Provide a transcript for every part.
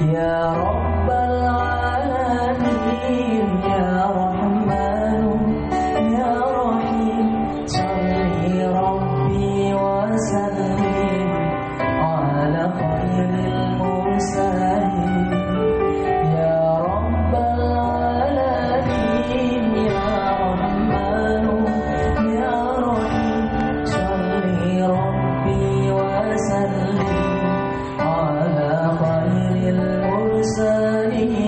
يا رب العالمين يا رحمن يا رحيم صلي ربي وسلم على خير Amen.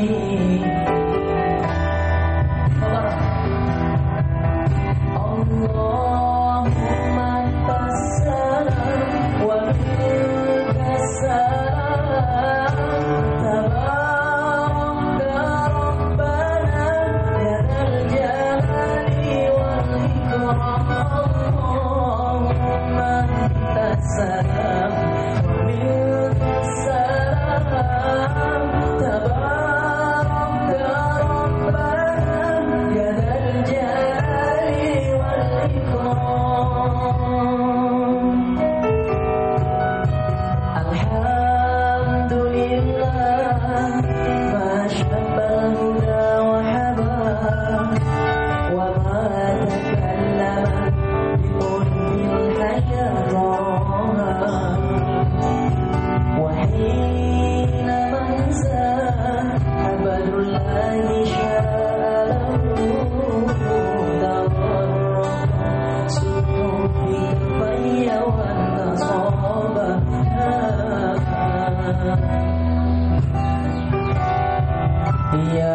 Yeah.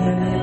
Amen.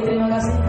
que.